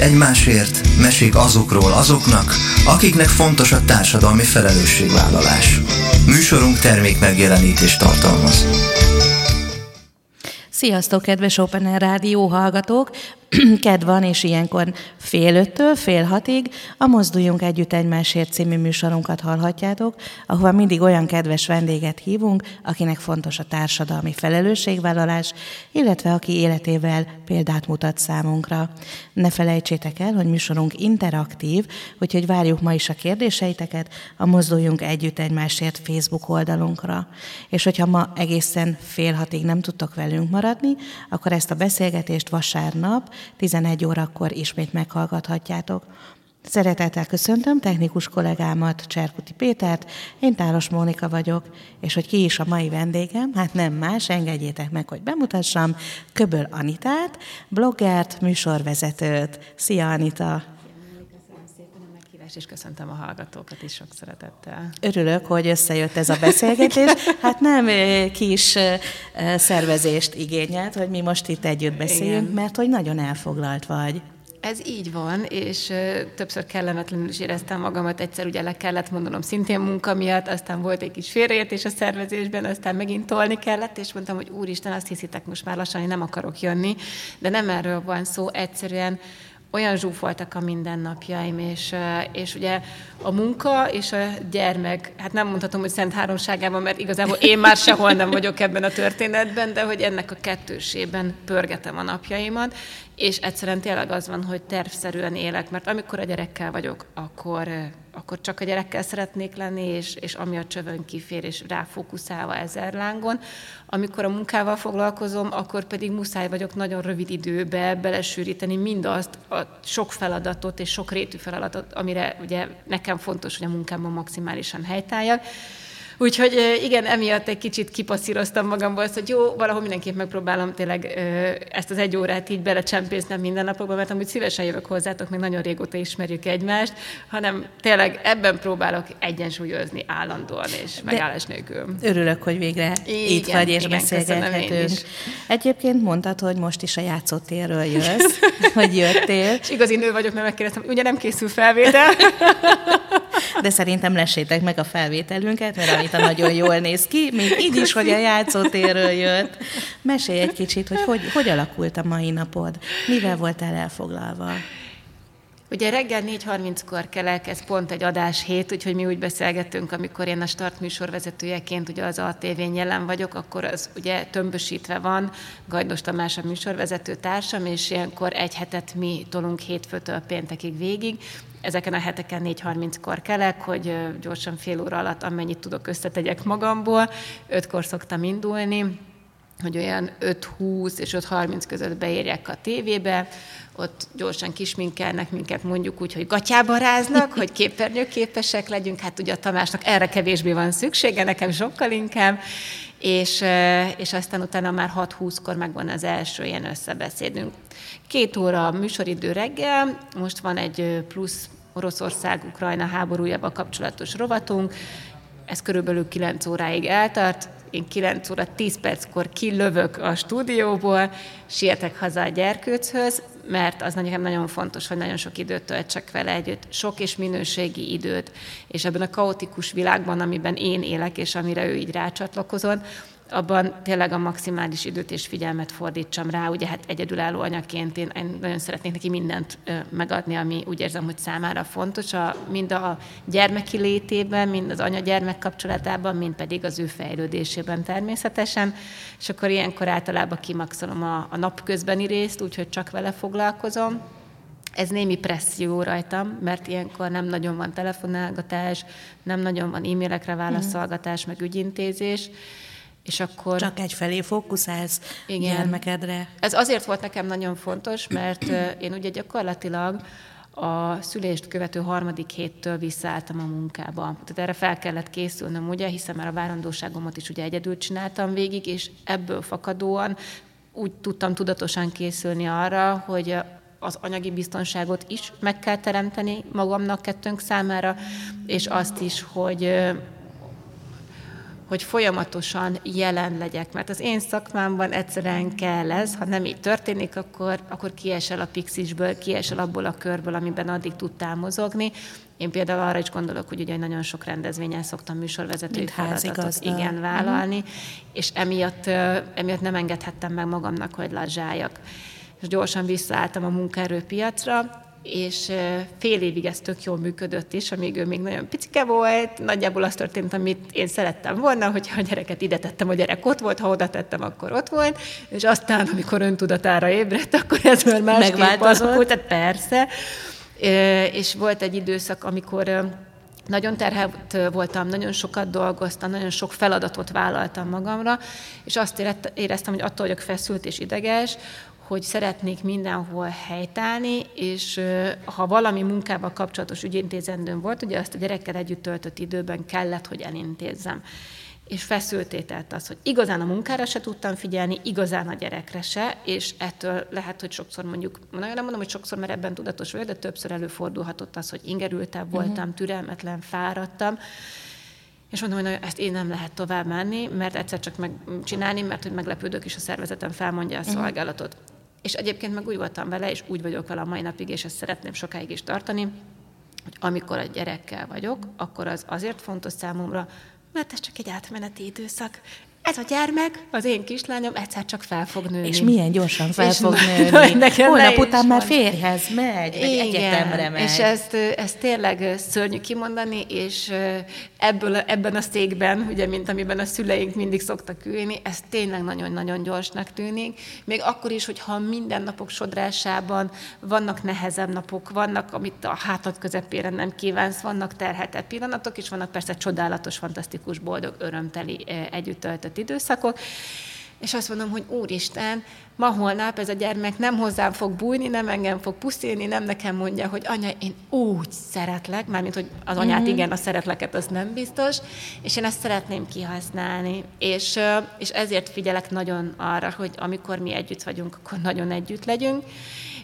egymásért, mesék azokról azoknak, akiknek fontos a társadalmi felelősségvállalás. Műsorunk termék megjelenítést tartalmaz. Sziasztok, kedves Open Air Rádió hallgatók! Ked van, és ilyenkor fél öttől, fél hatig a Mozduljunk Együtt Egymásért című műsorunkat hallhatjátok, ahova mindig olyan kedves vendéget hívunk, akinek fontos a társadalmi felelősségvállalás, illetve aki életével példát mutat számunkra. Ne felejtsétek el, hogy műsorunk interaktív, úgyhogy várjuk ma is a kérdéseiteket a Mozduljunk Együtt Egymásért Facebook oldalunkra. És hogyha ma egészen fél hatig nem tudtok velünk maradni, akkor ezt a beszélgetést vasárnap 11 órakor ismét meghallgathatjátok. Szeretettel köszöntöm technikus kollégámat, Cserkuti Pétert, én Táros Mónika vagyok, és hogy ki is a mai vendégem, hát nem más, engedjétek meg, hogy bemutassam, Köböl Anitát, bloggert, műsorvezetőt. Szia Anita! És köszöntöm a hallgatókat is sok szeretettel. Örülök, hogy összejött ez a beszélgetés. Hát nem kis szervezést igényelt, hogy mi most itt együtt beszéljünk, Igen. mert hogy nagyon elfoglalt vagy. Ez így van, és többször kellemetlenül is éreztem magamat, egyszer ugye le kellett mondanom szintén munka miatt, aztán volt egy kis félreértés a szervezésben, aztán megint tolni kellett, és mondtam, hogy úristen, azt hiszitek most már lassan, hogy nem akarok jönni, de nem erről van szó, egyszerűen olyan zsúfoltak a mindennapjaim, és, és ugye a munka és a gyermek, hát nem mondhatom, hogy szent háromságában, mert igazából én már sehol nem vagyok ebben a történetben, de hogy ennek a kettősében pörgetem a napjaimat, és egyszerűen tényleg az van, hogy tervszerűen élek, mert amikor a gyerekkel vagyok, akkor, akkor csak a gyerekkel szeretnék lenni, és, és ami a csövön kifér, és ráfókuszálva ezer lángon. Amikor a munkával foglalkozom, akkor pedig muszáj vagyok nagyon rövid időbe belesűríteni mindazt, a sok feladatot és sok rétű feladatot, amire ugye nekem fontos, hogy a munkámban maximálisan helytálljak. Úgyhogy igen, emiatt egy kicsit kipasszíroztam magamból azt, hogy jó, valahol mindenképp megpróbálom tényleg ezt az egy órát így belecsempésznem minden napokban, mert amúgy szívesen jövök hozzátok, még nagyon régóta ismerjük egymást, hanem tényleg ebben próbálok egyensúlyozni állandóan és megállás nélkül. Örülök, hogy végre igen, itt vagy és igen, beszélgethetünk. Egyébként mondtad, hogy most is a játszótérről jössz, hogy jöttél. És igazi nő vagyok, mert megkérdeztem, ugye nem készül felvétel? De szerintem lesétek meg a felvételünket, mert Anita nagyon jól néz ki, még így is, hogy a játszótérről jött. Mesélj egy kicsit, hogy, hogy hogy alakult a mai napod? Mivel voltál elfoglalva? Ugye reggel 4.30-kor kell elkezd pont egy adás hét, úgyhogy mi úgy beszélgettünk, amikor én a start műsorvezetőjeként ugye az ATV-n jelen vagyok, akkor az ugye tömbösítve van, Gajdos Tamás a műsorvezető társam, és ilyenkor egy hetet mi tolunk hétfőtől péntekig végig, ezeken a heteken 4.30-kor kelek, hogy gyorsan fél óra alatt amennyit tudok összetegyek magamból. Ötkor szoktam indulni, hogy olyan 5-20 és 5-30 között beérjek a tévébe, ott gyorsan kisminkelnek minket, mondjuk úgy, hogy gatyába ráznak, hogy képernyőképesek legyünk, hát ugye a Tamásnak erre kevésbé van szüksége, nekem sokkal inkább, és, és aztán utána már 6-20-kor megvan az első ilyen összebeszédünk. Két óra műsoridő reggel, most van egy plusz Oroszország-Ukrajna háborújával kapcsolatos rovatunk, ez körülbelül 9 óráig eltart, én 9 óra 10 perckor kilövök a stúdióból, sietek haza a gyerkőchöz, mert az nekem nagyon fontos, hogy nagyon sok időt töltsek vele együtt, sok és minőségi időt, és ebben a kaotikus világban, amiben én élek, és amire ő így rácsatlakozott, abban tényleg a maximális időt és figyelmet fordítsam rá. Ugye hát egyedülálló anyaként én, én nagyon szeretnék neki mindent megadni, ami úgy érzem, hogy számára fontos, a, mind a gyermeki létében, mind az anya-gyermek kapcsolatában, mind pedig az ő fejlődésében természetesen. És akkor ilyenkor általában kimaxolom a, a napközbeni részt, úgyhogy csak vele foglalkozom. Ez némi presszió rajtam, mert ilyenkor nem nagyon van telefonálgatás, nem nagyon van e-mailekre válaszolgatás, meg ügyintézés, és akkor... Csak egyfelé fókuszálsz igen. gyermekedre. Ez azért volt nekem nagyon fontos, mert én ugye gyakorlatilag a szülést követő harmadik héttől visszaálltam a munkába. Tehát erre fel kellett készülnöm, ugye, hiszen már a várandóságomat is ugye egyedül csináltam végig, és ebből fakadóan úgy tudtam tudatosan készülni arra, hogy az anyagi biztonságot is meg kell teremteni magamnak kettőnk számára, és azt is, hogy hogy folyamatosan jelen legyek, mert az én szakmámban egyszerűen kell ez, ha nem így történik, akkor, akkor kiesel a pixisből, kiesel abból a körből, amiben addig tudtál mozogni. Én például arra is gondolok, hogy ugye nagyon sok rendezvényen szoktam műsorvezetői feladatot igen vállalni, uh-huh. és emiatt, emiatt nem engedhettem meg magamnak, hogy lazsáljak. És gyorsan visszaálltam a munkaerőpiacra, és fél évig ez tök jól működött is, amíg ő még nagyon picike volt, nagyjából az történt, amit én szerettem volna, hogyha a gyereket ide tettem, a gyerek ott volt, ha oda tettem, akkor ott volt, és aztán, amikor öntudatára ébredt, akkor ez már másképp alakult, tehát persze. És volt egy időszak, amikor nagyon terhelt voltam, nagyon sokat dolgoztam, nagyon sok feladatot vállaltam magamra, és azt éreztem, hogy attól vagyok feszült és ideges, hogy szeretnék mindenhol helytállni, és ha valami munkával kapcsolatos ügyintézendőm volt, ugye azt a gyerekkel együtt töltött időben kellett, hogy elintézzem. És feszültételt az, hogy igazán a munkára se tudtam figyelni, igazán a gyerekre se, és ettől lehet, hogy sokszor mondjuk, nagyon nem mondom, hogy sokszor, mert ebben tudatos vagyok, de többször előfordulhatott az, hogy ingerültebb voltam, uh-huh. türelmetlen, fáradtam, és mondom, hogy ezt én nem lehet tovább menni, mert egyszer csak megcsinálni, mert hogy meglepődök, és a szervezetem felmondja a uh-huh. szolgálatot. És egyébként meg úgy voltam vele, és úgy vagyok vele a mai napig, és ezt szeretném sokáig is tartani, hogy amikor a gyerekkel vagyok, akkor az azért fontos számomra, mert ez csak egy átmeneti időszak ez a gyermek, az én kislányom egyszer csak fel fog nőni. És milyen gyorsan fel és fog nőni. Holnap után már férjhez megy, vagy Igen, egyetemre megy. És ezt, ezt tényleg szörnyű kimondani, és ebből, ebben a székben, ugye, mint amiben a szüleink mindig szoktak ülni, ez tényleg nagyon-nagyon gyorsnak tűnik. Még akkor is, hogyha minden napok sodrásában vannak nehezebb napok, vannak, amit a hátad közepére nem kívánsz, vannak terhetett pillanatok, és vannak persze csodálatos, fantasztikus, boldog, örömteli együtt töltött időszakok, és azt mondom, hogy Úristen, ma holnap ez a gyermek nem hozzám fog bújni, nem engem fog puszilni, nem nekem mondja, hogy anya, én úgy szeretlek, mármint, hogy az anyát mm-hmm. igen, a szeretleket az nem biztos, és én ezt szeretném kihasználni. És, és ezért figyelek nagyon arra, hogy amikor mi együtt vagyunk, akkor nagyon együtt legyünk,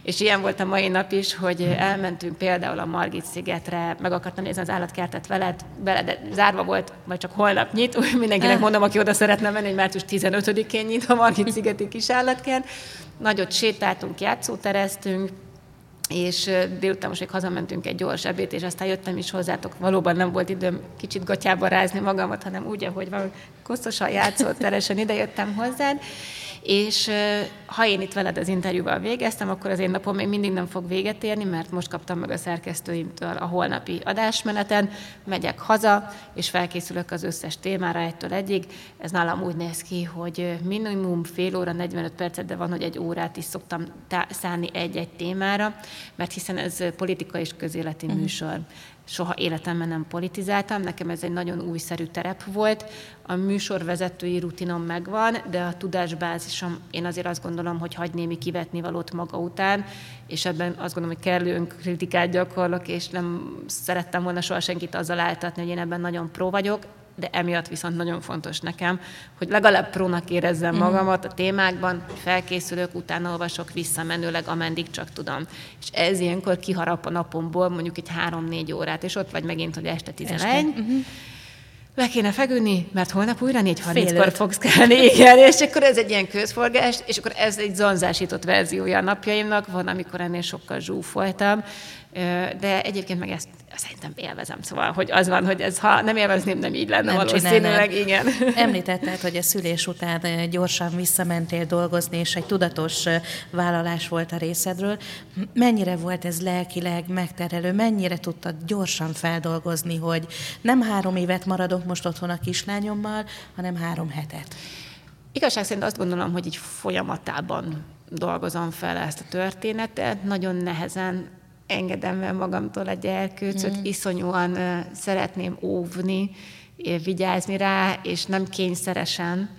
és ilyen volt a mai nap is, hogy elmentünk például a Margit szigetre, meg akartam nézni az állatkertet veled, veled de zárva volt, vagy csak holnap nyit, úgy mindenkinek mondom, aki oda szeretne menni, hogy március 15-én nyit a Margit szigeti kis állatkert. Nagyot sétáltunk, játszótereztünk, és délután most még hazamentünk egy gyors ebét, és aztán jöttem is hozzátok. Valóban nem volt időm kicsit gatyába rázni magamat, hanem úgy, ahogy van, koszosan játszóteresen ide jöttem hozzád, és ha én itt veled az interjúval végeztem, akkor az én napom még mindig nem fog véget érni, mert most kaptam meg a szerkesztőimtől a holnapi adásmeneten, megyek haza, és felkészülök az összes témára egytől egyig. Ez nálam úgy néz ki, hogy minimum fél óra, 45 percet, de van, hogy egy órát is szoktam szállni egy-egy témára, mert hiszen ez politika és közéleti uh-huh. műsor soha életemben nem politizáltam, nekem ez egy nagyon újszerű terep volt. A műsorvezetői rutinom megvan, de a tudásbázisom, én azért azt gondolom, hogy hagy némi kivetni valót maga után, és ebben azt gondolom, hogy kellő önkritikát gyakorlok, és nem szerettem volna soha senkit azzal áltatni, hogy én ebben nagyon pró vagyok de emiatt viszont nagyon fontos nekem, hogy legalább prónak érezzem mm. magamat a témákban, felkészülök, utána olvasok visszamenőleg, ameddig csak tudom. És ez ilyenkor kiharap a napomból mondjuk egy három-négy órát, és ott vagy megint, hogy este 11. Este. Mm-hmm le kéne feküdni, mert holnap újra 4.30-kor fogsz kelni, igen, és akkor ez egy ilyen közforgás, és akkor ez egy zonzásított verziója a napjaimnak, van, amikor ennél sokkal zsúfoltam, de egyébként meg ezt szerintem élvezem, szóval, hogy az van, hogy ez, ha nem élvezném, nem így lenne nem valószínűleg, igen. Említetted, hogy a szülés után gyorsan visszamentél dolgozni, és egy tudatos vállalás volt a részedről. Mennyire volt ez lelkileg megterelő, mennyire tudtad gyorsan feldolgozni, hogy nem három évet maradok most otthon a kislányommal, hanem három hetet? Igazság szerint azt gondolom, hogy így folyamatában dolgozom fel ezt a történetet. Nagyon nehezen engedem el magamtól a gyerkőcöt, mm. iszonyúan szeretném óvni, vigyázni rá, és nem kényszeresen,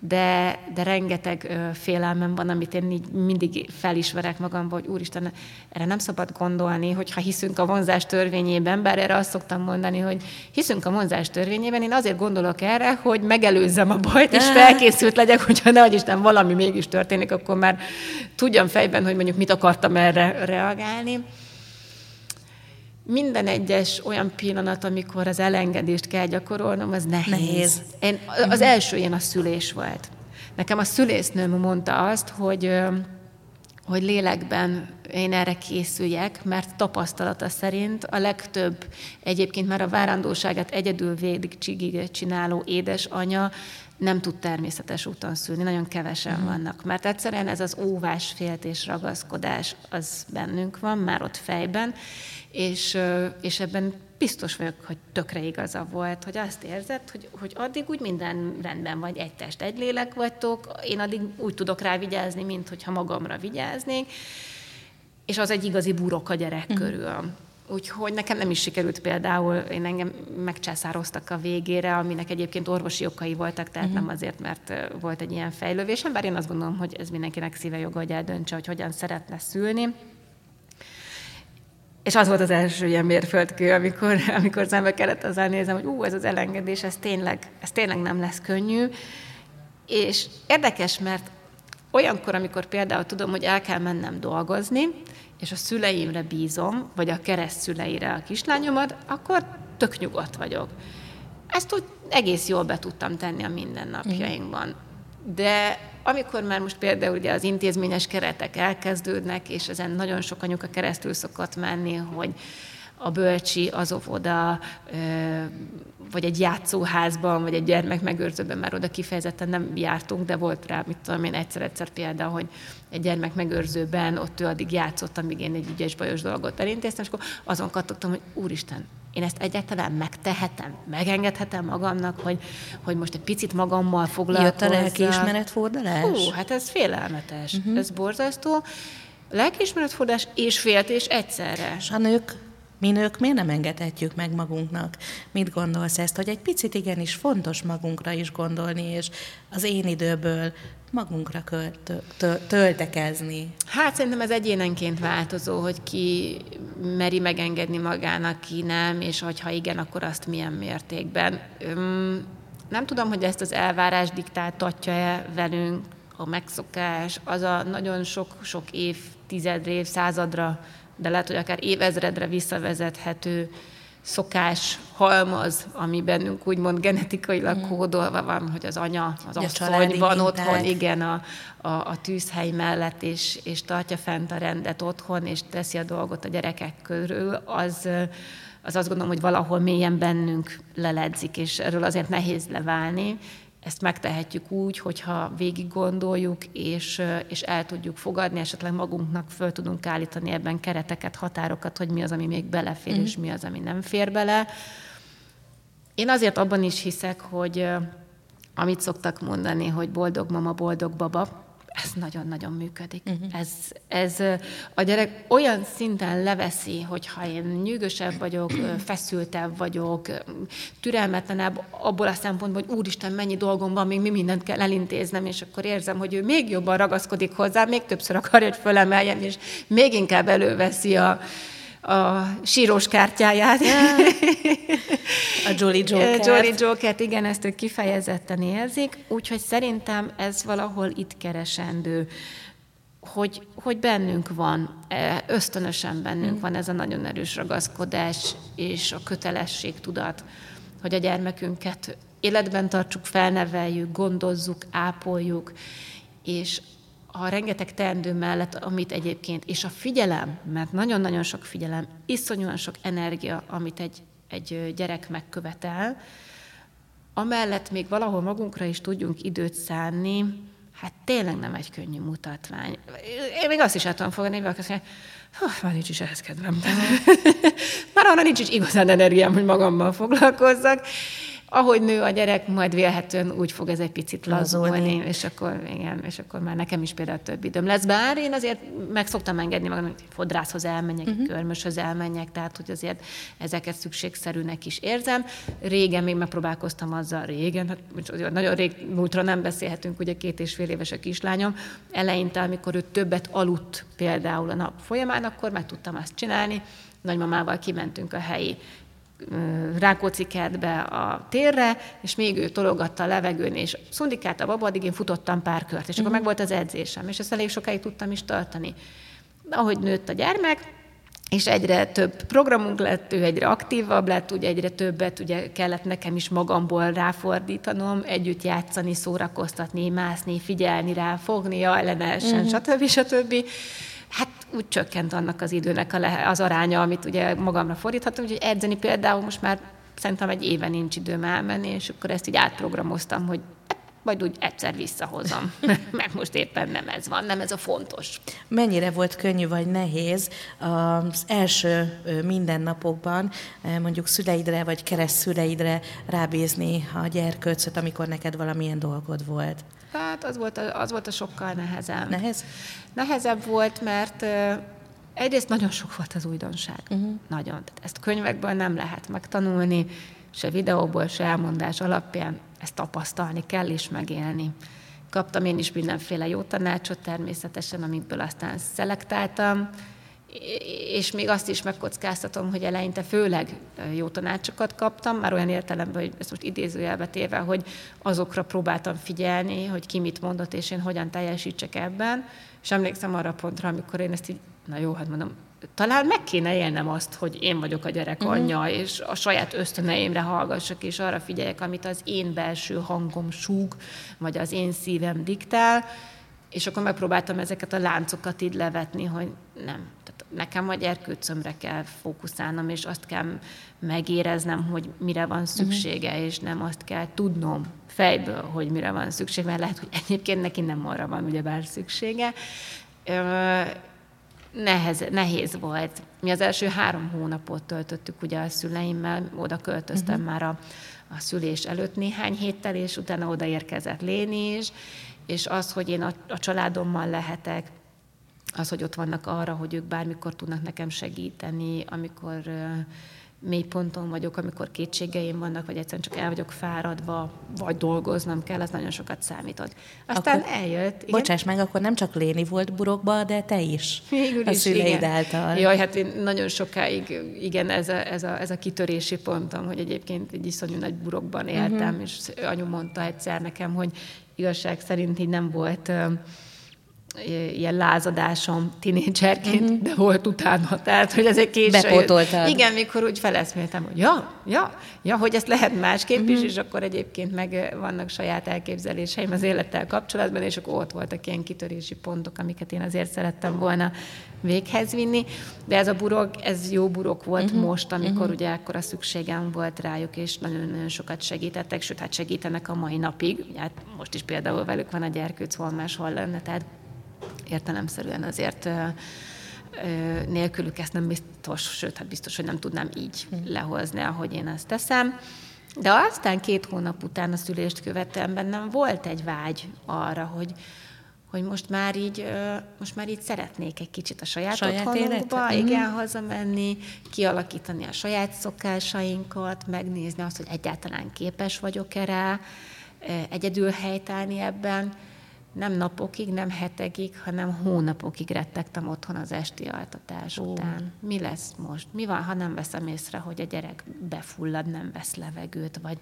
de, de rengeteg félelmem van, amit én így mindig felismerek magamban, hogy úristen, erre nem szabad gondolni, hogyha hiszünk a vonzás törvényében, bár erre azt szoktam mondani, hogy hiszünk a vonzás törvényében, én azért gondolok erre, hogy megelőzzem a bajt, és felkészült legyek, hogyha ne Isten valami mégis történik, akkor már tudjam fejben, hogy mondjuk mit akartam erre reagálni minden egyes olyan pillanat, amikor az elengedést kell gyakorolnom, az nehéz. nehéz. Én, az első ilyen a szülés volt. Nekem a szülésznőm mondta azt, hogy hogy lélekben én erre készüljek, mert tapasztalata szerint a legtöbb egyébként már a várandóságát egyedül csigig csináló édesanya nem tud természetes úton szülni, nagyon kevesen mm. vannak. Mert egyszerűen ez az óvás, féltés, ragaszkodás, az bennünk van, már ott fejben, és, és ebben biztos vagyok, hogy tökre igaza volt, hogy azt érzed, hogy, hogy addig úgy minden rendben vagy, egy test, egy lélek vagytok, én addig úgy tudok rá vigyázni, mint hogyha magamra vigyáznék, és az egy igazi burok a gyerek mm. körül. Úgyhogy nekem nem is sikerült például, én engem megcsászároztak a végére, aminek egyébként orvosi okai voltak, tehát uh-huh. nem azért, mert volt egy ilyen fejlővésem, bár én azt gondolom, hogy ez mindenkinek szíve joga, hogy eldöntse, hogy hogyan szeretne szülni. És az volt az első ilyen mérföldkő, amikor, amikor szembe kellett az nézem, hogy ú, ez az elengedés, ez tényleg, ez tényleg nem lesz könnyű. És érdekes, mert olyankor, amikor például tudom, hogy el kell mennem dolgozni, és a szüleimre bízom, vagy a kereszt szüleire a kislányomat, akkor tök nyugodt vagyok. Ezt úgy egész jól be tudtam tenni a mindennapjainkban. De amikor már most például ugye az intézményes keretek elkezdődnek, és ezen nagyon sok anyuka keresztül szokott menni, hogy a bölcsi, az óvoda, vagy egy játszóházban, vagy egy gyermekmegőrzőben már oda kifejezetten nem jártunk, de volt rá, mit tudom én, egyszer-egyszer példa, hogy egy gyermekmegőrzőben ott ő addig játszott, amíg én egy ügyes bajos dolgot elintéztem, és akkor azon kattogtam, hogy úristen, én ezt egyáltalán megtehetem, megengedhetem magamnak, hogy, hogy most egy picit magammal foglalkozzak. Jött a lelkiismeretfordulás? Hú, hát ez félelmetes, uh-huh. ez borzasztó. Lelkiismeretfordulás és féltés egyszerre. És a nők mi nők miért nem engedhetjük meg magunknak? Mit gondolsz ezt, hogy egy picit igenis fontos magunkra is gondolni, és az én időből magunkra költ, töltekezni? Hát szerintem ez egyénenként változó, hogy ki meri megengedni magának, ki nem, és hogyha igen, akkor azt milyen mértékben. Nem tudom, hogy ezt az elvárás diktáltatja-e velünk, a megszokás, az a nagyon sok-sok évtizedre, évszázadra de lehet, hogy akár évezredre visszavezethető szokás halmaz, ami bennünk úgymond genetikailag mm. kódolva van, hogy az anya, az ja, asszony van otthon, igen, a, a, a tűzhely mellett, és, és tartja fent a rendet otthon, és teszi a dolgot a gyerekek körül, az, az azt gondolom, hogy valahol mélyen bennünk leledzik, és erről azért nehéz leválni, ezt megtehetjük úgy, hogyha végig gondoljuk, és, és el tudjuk fogadni, esetleg magunknak föl tudunk állítani ebben kereteket, határokat, hogy mi az, ami még belefér, mm-hmm. és mi az, ami nem fér bele. Én azért abban is hiszek, hogy amit szoktak mondani, hogy boldog mama, boldog baba, ez nagyon-nagyon működik. Uh-huh. Ez, ez a gyerek olyan szinten leveszi, hogyha én nyűgösebb vagyok, feszültebb vagyok, türelmetlenebb abból a szempontból, hogy úristen, mennyi dolgom van, még mi mindent kell elintéznem, és akkor érzem, hogy ő még jobban ragaszkodik hozzá, még többször akarja, hogy fölemeljen, és még inkább előveszi a, a sírós kártyáját. A Jolly Joker. Jolly Joker, igen, ezt ők kifejezetten érzik, úgyhogy szerintem ez valahol itt keresendő hogy, hogy bennünk van, e, ösztönösen bennünk mm. van ez a nagyon erős ragaszkodás és a kötelesség tudat, hogy a gyermekünket életben tartsuk, felneveljük, gondozzuk, ápoljuk, és a rengeteg teendő mellett, amit egyébként, és a figyelem, mert nagyon-nagyon sok figyelem, iszonyúan sok energia, amit egy, egy gyerek megkövetel, amellett még valahol magunkra is tudjunk időt szánni, hát tényleg nem egy könnyű mutatvány. Én még azt is el tudom fogadni, hogy azt mondja, már nincs is ehhez kedvem. már arra nincs is igazán energiám, hogy magammal foglalkozzak ahogy nő a gyerek, majd vélhetően úgy fog ez egy picit lazulni, és akkor, igen, és akkor már nekem is például több időm lesz. Bár én azért meg szoktam engedni magam, hogy fodrászhoz elmenjek, uh-huh. körmöshöz elmenjek, tehát hogy azért ezeket szükségszerűnek is érzem. Régen még megpróbálkoztam azzal, régen, hát nagyon rég múltra nem beszélhetünk, ugye két és fél éves a kislányom, eleinte, amikor ő többet aludt például a nap folyamán, akkor meg tudtam azt csinálni, nagymamával kimentünk a helyi Rákóczi kertbe a térre, és még ő tologatta a levegőn, és szundikált a baba, addig én futottam pár kört, és akkor meg volt az edzésem, és ezt elég sokáig tudtam is tartani. De ahogy nőtt a gyermek, és egyre több programunk lett, ő egyre aktívabb lett, ugye egyre többet ugye kellett nekem is magamból ráfordítanom, együtt játszani, szórakoztatni, mászni, figyelni rá, fogni, ne essen, uh-huh. stb. stb. Hát úgy csökkent annak az időnek a le- az aránya, amit ugye magamra fordíthatom, úgyhogy edzeni például most már szerintem egy éve nincs időm elmenni, és akkor ezt így átprogramoztam, hogy majd úgy egyszer visszahozom, mert most éppen nem ez van, nem ez a fontos. Mennyire volt könnyű vagy nehéz az első mindennapokban mondjuk szüleidre vagy keresztszüleidre rábízni a gyerkőcöt, amikor neked valamilyen dolgod volt? Hát az volt a, az volt a sokkal nehezebb. Nehez? Nehezebb volt, mert egyrészt nagyon sok volt az újdonság. Uh-huh. Nagyon. Tehát ezt könyvekből nem lehet megtanulni, se videóból, se elmondás alapján ezt tapasztalni kell és megélni. Kaptam én is mindenféle jó tanácsot természetesen, amikből aztán szelektáltam, és még azt is megkockáztatom, hogy eleinte főleg jó tanácsokat kaptam, már olyan értelemben, hogy ezt most idézőjelbe téve, hogy azokra próbáltam figyelni, hogy ki mit mondott, és én hogyan teljesítsek ebben. És emlékszem arra pontra, amikor én ezt így, na jó, hát mondom, talán meg kéne élnem azt, hogy én vagyok a gyerek uh-huh. anyja, és a saját ösztöneimre hallgassak, és arra figyeljek, amit az én belső hangom súg, vagy az én szívem diktál, és akkor megpróbáltam ezeket a láncokat így levetni, hogy nem, nekem a gyerkőcömre kell fókuszálnom, és azt kell megéreznem, hogy mire van szüksége, uh-huh. és nem azt kell tudnom fejből, hogy mire van szükség, mert lehet, hogy egyébként neki nem arra van ugyebár szüksége nehez, nehéz volt. Mi az első három hónapot töltöttük ugye a szüleimmel, oda költöztem uh-huh. már a, a szülés előtt néhány héttel, és utána odaérkezett Léni is, és az, hogy én a, a családommal lehetek, az, hogy ott vannak arra, hogy ők bármikor tudnak nekem segíteni, amikor mély ponton vagyok, amikor kétségeim vannak, vagy egyszerűen csak el vagyok fáradva, vagy dolgoznom kell, az nagyon sokat számított. Aztán akkor, eljött. Igen? Bocsáss meg, akkor nem csak Léni volt burokba, de te is. Végül a is, szüleid igen. által. Jaj, hát én nagyon sokáig, igen, ez a, ez, a, ez a kitörési pontom, hogy egyébként egy iszonyú nagy burokban éltem, uh-huh. és anyu mondta egyszer nekem, hogy igazság szerint így nem volt ilyen lázadásom tinédzserként, uh-huh. de volt utána. Tehát, hogy ez egy késő. Bepótoltad. Igen, mikor úgy feleszméltem, hogy ja, ja, ja, hogy ezt lehet másképp uh-huh. is, és akkor egyébként meg vannak saját elképzeléseim az élettel kapcsolatban, és akkor ott voltak ilyen kitörési pontok, amiket én azért szerettem volna véghez vinni. De ez a burok, ez jó burok volt uh-huh. most, amikor uh-huh. ugye akkor a szükségem volt rájuk, és nagyon-nagyon sokat segítettek, sőt, hát segítenek a mai napig. Hát most is például velük van a gyerkőc, hol máshol lenne, tehát értelemszerűen azért nélkülük ezt nem biztos, sőt, hát biztos, hogy nem tudnám így hm. lehozni, ahogy én ezt teszem. De aztán két hónap után a szülést követően bennem volt egy vágy arra, hogy, hogy most már így, most már így szeretnék egy kicsit a saját, saját otthonunkba, igen, hazamenni, kialakítani a saját szokásainkat, megnézni azt, hogy egyáltalán képes vagyok-e rá, egyedül helytállni ebben nem napokig, nem hetekig, hanem hónapokig rettegtem otthon az esti altatás Ó. után. Mi lesz most? Mi van, ha nem veszem észre, hogy a gyerek befullad, nem vesz levegőt, vagy,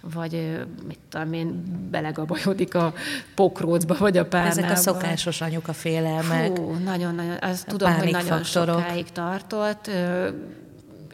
vagy mit tudom én, belegabajodik a pokrócba, vagy a párnába. Ezek a szokásos anyuka félelmek. Fú, nagyon-nagyon, azt tudom, hogy nagyon sokáig tartott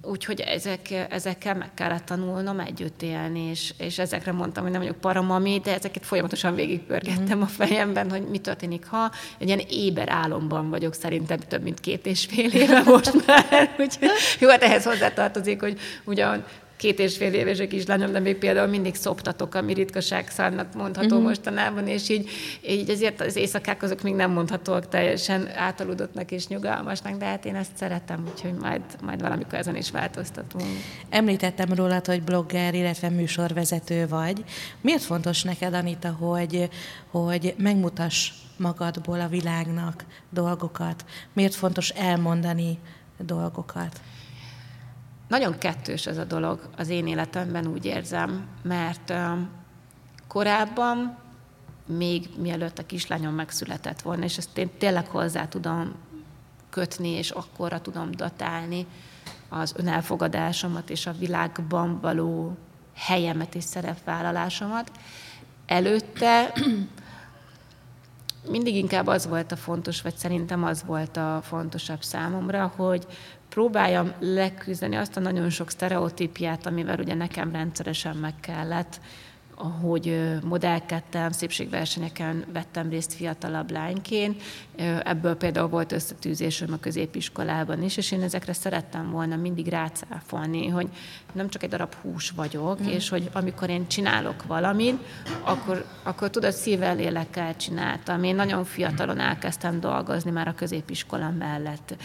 úgyhogy ezek, ezekkel meg kellett tanulnom együtt élni, és, és ezekre mondtam, hogy nem vagyok paramami, de ezeket folyamatosan végigpörgettem a fejemben, hogy mi történik, ha egy ilyen éber álomban vagyok szerintem több mint két és fél éve most már. Úgyhogy jó, hát ehhez hozzátartozik, hogy ugyan két és fél éves a kislányom, de még például mindig szoptatok, ami ritkaság szárnak mondható uh-huh. mostanában, és így, így ezért az éjszakák azok még nem mondhatóak teljesen átaludottnak és nyugalmasnak, de hát én ezt szeretem, úgyhogy majd, majd valamikor ezen is változtatunk. Említettem rólad, hogy blogger, illetve műsorvezető vagy. Miért fontos neked, Anita, hogy, hogy megmutass magadból a világnak dolgokat? Miért fontos elmondani dolgokat? Nagyon kettős ez a dolog az én életemben, úgy érzem, mert korábban, még mielőtt a kislányom megszületett volna, és ezt én tényleg hozzá tudom kötni, és akkorra tudom datálni az önelfogadásomat és a világban való helyemet és szerepvállalásomat. Előtte mindig inkább az volt a fontos, vagy szerintem az volt a fontosabb számomra, hogy próbáljam leküzdeni azt a nagyon sok sztereotípiát, amivel ugye nekem rendszeresen meg kellett ahogy modellkedtem, szépségversenyeken vettem részt fiatalabb lányként. Ebből például volt összetűzésem a középiskolában is, és én ezekre szerettem volna mindig rácáfolni, hogy nem csak egy darab hús vagyok, mm. és hogy amikor én csinálok valamit, akkor, akkor tudod, szívvel, lélekkel csináltam. Én nagyon fiatalon elkezdtem dolgozni már a középiskola mellett,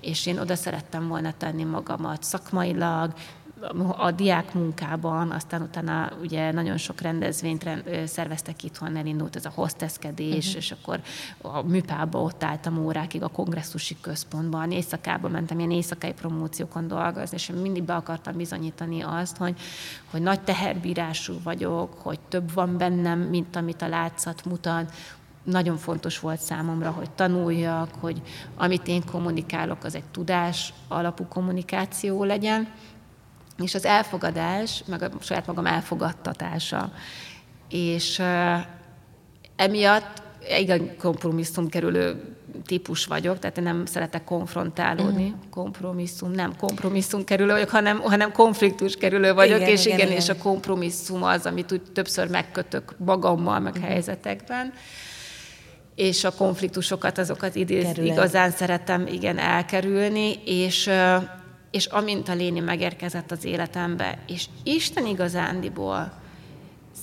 és én oda szerettem volna tenni magamat szakmailag, a diák munkában, aztán utána ugye nagyon sok rendezvényt szerveztek itthon, elindult ez a hosteszkedés, uh-huh. és akkor a műpába ott álltam órákig a kongresszusi központban, éjszakába mentem ilyen éjszakai promóciókon dolgozni, és mindig be akartam bizonyítani azt, hogy, hogy nagy teherbírású vagyok, hogy több van bennem, mint amit a látszat mutat, nagyon fontos volt számomra, hogy tanuljak, hogy amit én kommunikálok, az egy tudás alapú kommunikáció legyen, és az elfogadás, meg a saját magam elfogadtatása. És emiatt igen kompromisszum kerülő típus vagyok, tehát én nem szeretek konfrontálódni. Mm. Kompromisszum, nem kompromisszum kerülő vagyok, hanem, hanem konfliktus kerülő vagyok, igen, és igen, igen, igen, és a kompromisszum az, amit úgy többször megkötök magammal, meg mm. helyzetekben és a konfliktusokat, azokat idéz, igazán szeretem igen elkerülni, és és amint a léni megérkezett az életembe, és Isten igazándiból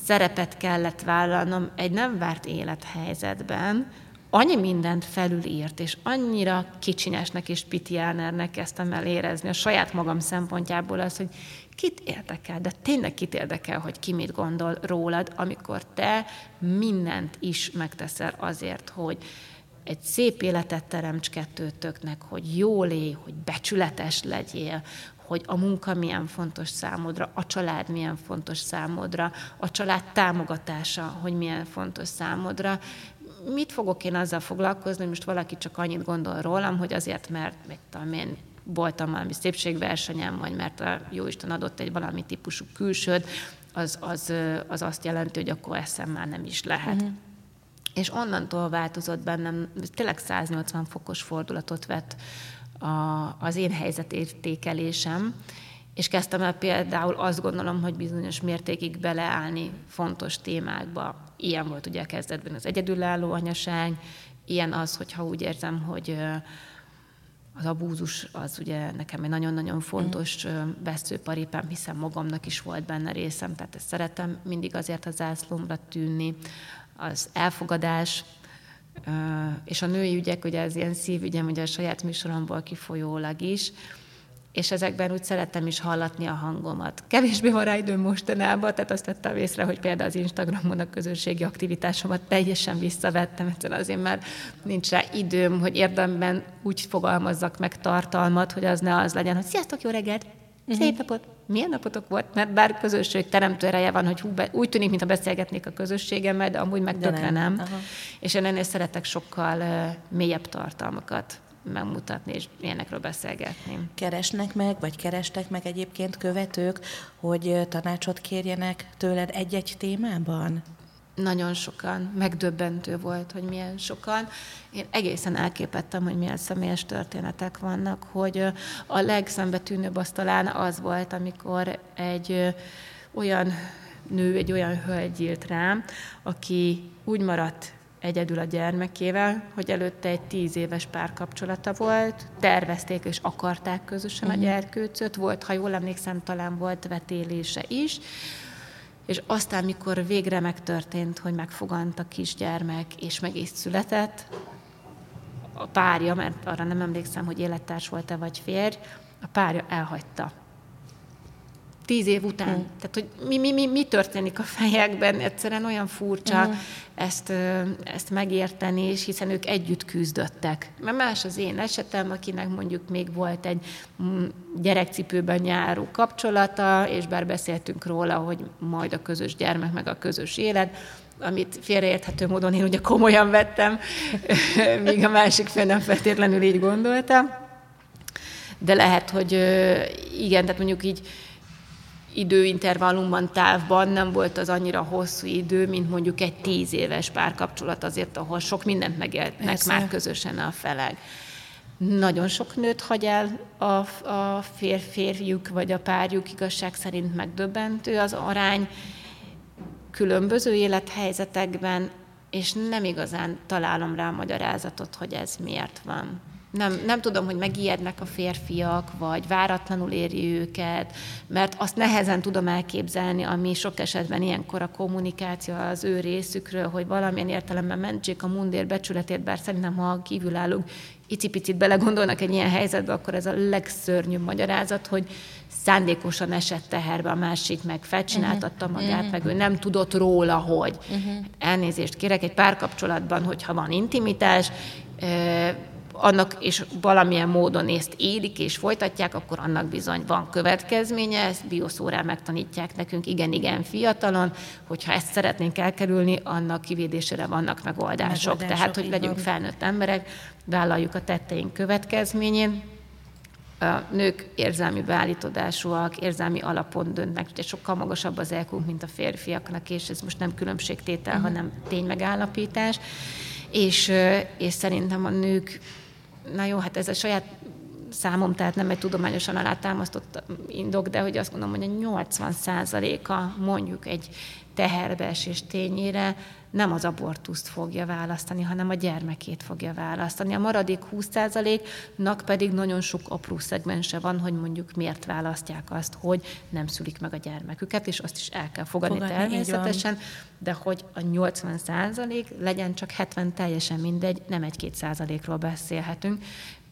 szerepet kellett vállalnom egy nem várt élethelyzetben, annyi mindent felülírt, és annyira kicsinyesnek és pitiánernek kezdtem el érezni a saját magam szempontjából az, hogy kit érdekel, de tényleg kit érdekel, hogy ki mit gondol rólad, amikor te mindent is megteszel azért, hogy egy szép életet teremts kettőtöknek, hogy jól élj, hogy becsületes legyél, hogy a munka milyen fontos számodra, a család milyen fontos számodra, a család támogatása, hogy milyen fontos számodra. Mit fogok én azzal foglalkozni, most valaki csak annyit gondol rólam, hogy azért, mert meg tudom én, voltam valami szépségversenyem, vagy mert a Jóisten adott egy valami típusú külsőd, az, az, az azt jelenti, hogy akkor eszem már nem is lehet. Uh-huh és onnantól változott bennem, tényleg 180 fokos fordulatot vett a, az én helyzetértékelésem, és kezdtem el például azt gondolom, hogy bizonyos mértékig beleállni fontos témákba. Ilyen volt ugye a kezdetben az egyedülálló anyaság, ilyen az, hogyha úgy érzem, hogy az abúzus az ugye nekem egy nagyon-nagyon fontos veszőparipám, hiszen magamnak is volt benne részem, tehát ezt szeretem mindig azért az zászlómra tűnni az elfogadás, és a női ügyek, ugye ez ilyen szívügyem, ugye a saját műsoromból kifolyólag is, és ezekben úgy szerettem is hallatni a hangomat. Kevésbé van rá időm mostanában, tehát azt vettem észre, hogy például az Instagramon a közösségi aktivitásomat teljesen visszavettem, egyszerűen azért már nincs rá időm, hogy érdemben úgy fogalmazzak meg tartalmat, hogy az ne az legyen, hogy sziasztok, jó reggelt, szép napot, milyen napotok volt? Mert bár közösség teremtő ereje van, hogy hú, be, úgy tűnik, mintha beszélgetnék a közösségemmel, de amúgy meg de tökre nem. nem. És én ennél szeretek sokkal uh, mélyebb tartalmakat megmutatni és ilyenekről beszélgetni. Keresnek meg, vagy kerestek meg egyébként követők, hogy tanácsot kérjenek tőled egy-egy témában? Nagyon sokan, megdöbbentő volt, hogy milyen sokan. Én egészen elképettem, hogy milyen személyes történetek vannak, hogy a legszembetűnőbb az talán az volt, amikor egy olyan nő, egy olyan hölgy írt rám, aki úgy maradt egyedül a gyermekével, hogy előtte egy tíz éves párkapcsolata volt, tervezték és akarták közösen uh-huh. a mhm. gyerkőcöt, volt, ha jól emlékszem, talán volt vetélése is, és aztán, mikor végre megtörtént, hogy megfogant a kisgyermek, és meg is született, a párja, mert arra nem emlékszem, hogy élettárs volt-e vagy férj, a párja elhagyta tíz év után. Mm. Tehát, hogy mi, mi, mi, mi történik a fejekben, egyszerűen olyan furcsa mm. ezt, ezt megérteni, és hiszen ők együtt küzdöttek. Mert más az én esetem, akinek mondjuk még volt egy mm, gyerekcipőben járó kapcsolata, és bár beszéltünk róla, hogy majd a közös gyermek, meg a közös élet, amit félreérthető módon én ugye komolyan vettem, míg a másik fél nem feltétlenül így gondolta. De lehet, hogy igen, tehát mondjuk így időintervallumban, távban nem volt az annyira hosszú idő, mint mondjuk egy tíz éves párkapcsolat azért, ahol sok mindent megéltnek Persze. már közösen a felek. Nagyon sok nőt hagy el a, a fér, férjük vagy a párjuk, igazság szerint megdöbbentő az arány különböző élethelyzetekben, és nem igazán találom rá a magyarázatot, hogy ez miért van nem, nem tudom, hogy megijednek a férfiak, vagy váratlanul éri őket, mert azt nehezen tudom elképzelni, ami sok esetben ilyenkor a kommunikáció az ő részükről, hogy valamilyen értelemben mentsék a mundér becsületét, bár szerintem, ha kívülállók icipicit belegondolnak egy ilyen helyzetbe, akkor ez a legszörnyűbb magyarázat, hogy szándékosan esett teherbe a másik, meg felcsináltatta uh-huh. magát, uh-huh. meg ő nem tudott róla, hogy uh-huh. elnézést kérek, egy párkapcsolatban, hogyha van intimitás, annak és valamilyen módon ezt élik és folytatják, akkor annak bizony van következménye, ezt bioszórán megtanítják nekünk igen-igen fiatalon, hogyha ezt szeretnénk elkerülni, annak kivédésére vannak megoldások. megoldások Tehát, hogy legyünk van. felnőtt emberek, vállaljuk a tetteink következményén, a nők érzelmi beállítodásúak, érzelmi alapon döntnek, ugye sokkal magasabb az elkunk, mint a férfiaknak, és ez most nem különbségtétel, uh-huh. hanem ténymegállapítás. És, és szerintem a nők na jó, hát ez a saját számom, tehát nem egy tudományosan alátámasztott indok, de hogy azt mondom, hogy a 80 a mondjuk egy teherbeesés tényére nem az abortuszt fogja választani, hanem a gyermekét fogja választani. A maradék 20%-nak pedig nagyon sok apró szegmense van, hogy mondjuk miért választják azt, hogy nem szülik meg a gyermeküket, és azt is el kell fogadni, fogadni természetesen, de hogy a 80% legyen csak 70 teljesen mindegy, nem egy-két százalékról beszélhetünk,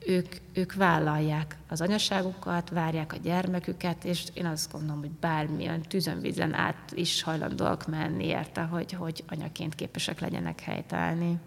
ők, ők vállalják az anyaságukat, várják a gyermeküket, és én azt gondolom, hogy bármilyen tűzönvízen át is hajlandóak menni érte, hogy, hogy anyaként képesek legyenek helytállni.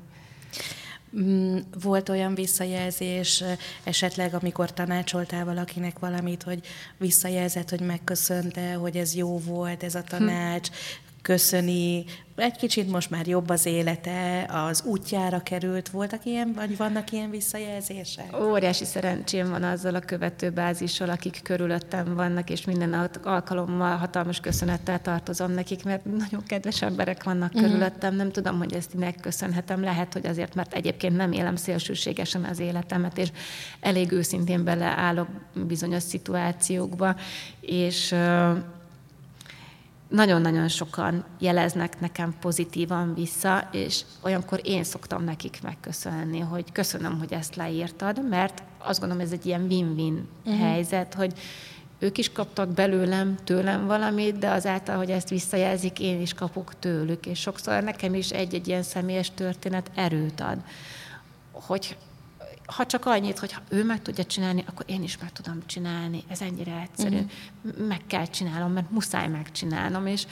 Mm, volt olyan visszajelzés esetleg, amikor tanácsoltál valakinek valamit, hogy visszajelzett, hogy megköszönte, hogy ez jó volt, ez a tanács, hm köszöni, egy kicsit most már jobb az élete, az útjára került. Voltak ilyen, vagy vannak ilyen visszajelzések? Óriási szerencsém van azzal a követőbázissal, akik körülöttem vannak, és minden alkalommal hatalmas köszönettel tartozom nekik, mert nagyon kedves emberek vannak uh-huh. körülöttem. Nem tudom, hogy ezt megköszönhetem. Lehet, hogy azért, mert egyébként nem élem szélsőségesen az életemet, és elég őszintén beleállok bizonyos szituációkba, és nagyon-nagyon sokan jeleznek nekem pozitívan vissza, és olyankor én szoktam nekik megköszönni, hogy köszönöm, hogy ezt leírtad, mert azt gondolom, ez egy ilyen win-win uh-huh. helyzet, hogy ők is kaptak belőlem, tőlem valamit, de azáltal, hogy ezt visszajelzik, én is kapok tőlük, és sokszor nekem is egy-egy ilyen személyes történet erőt ad. Hogy ha csak annyit, hogy ha ő meg tudja csinálni, akkor én is meg tudom csinálni. Ez ennyire egyszerű. Uh-huh. Meg kell csinálnom, mert muszáj megcsinálnom, és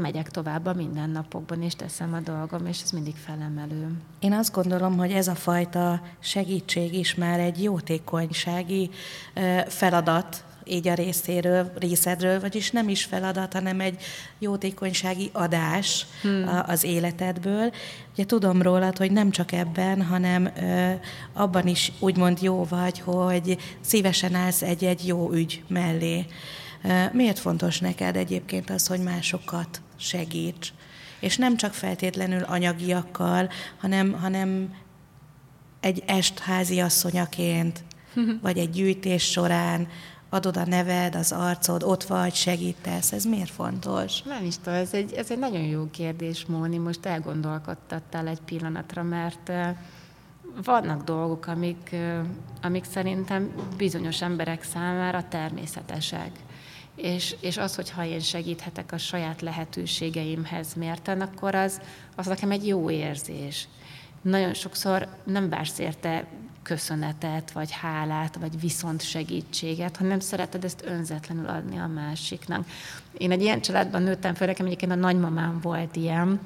megyek tovább a mindennapokban, és teszem a dolgom, és ez mindig felemelő. Én azt gondolom, hogy ez a fajta segítség is már egy jótékonysági feladat így a részéről, részedről, vagyis nem is feladat, hanem egy jótékonysági adás hmm. az életedből. Ugye tudom rólad, hogy nem csak ebben, hanem ö, abban is úgymond jó vagy, hogy szívesen állsz egy-egy jó ügy mellé. Miért fontos neked egyébként az, hogy másokat segíts? És nem csak feltétlenül anyagiakkal, hanem, hanem egy est háziasszonyaként, vagy egy gyűjtés során, adod a neved, az arcod, ott vagy, segítesz. Ez miért fontos? Nem is tudom, ez egy, ez egy nagyon jó kérdés, Móni. Most elgondolkodtattál egy pillanatra, mert vannak dolgok, amik, amik szerintem bizonyos emberek számára természetesek. És, és az, hogyha én segíthetek a saját lehetőségeimhez mérten, akkor az, az nekem egy jó érzés. Nagyon sokszor nem vársz érte köszönetet, vagy hálát, vagy viszont segítséget, hanem szereted ezt önzetlenül adni a másiknak. Én egy ilyen családban nőttem fel, nekem egyébként a nagymamám volt ilyen,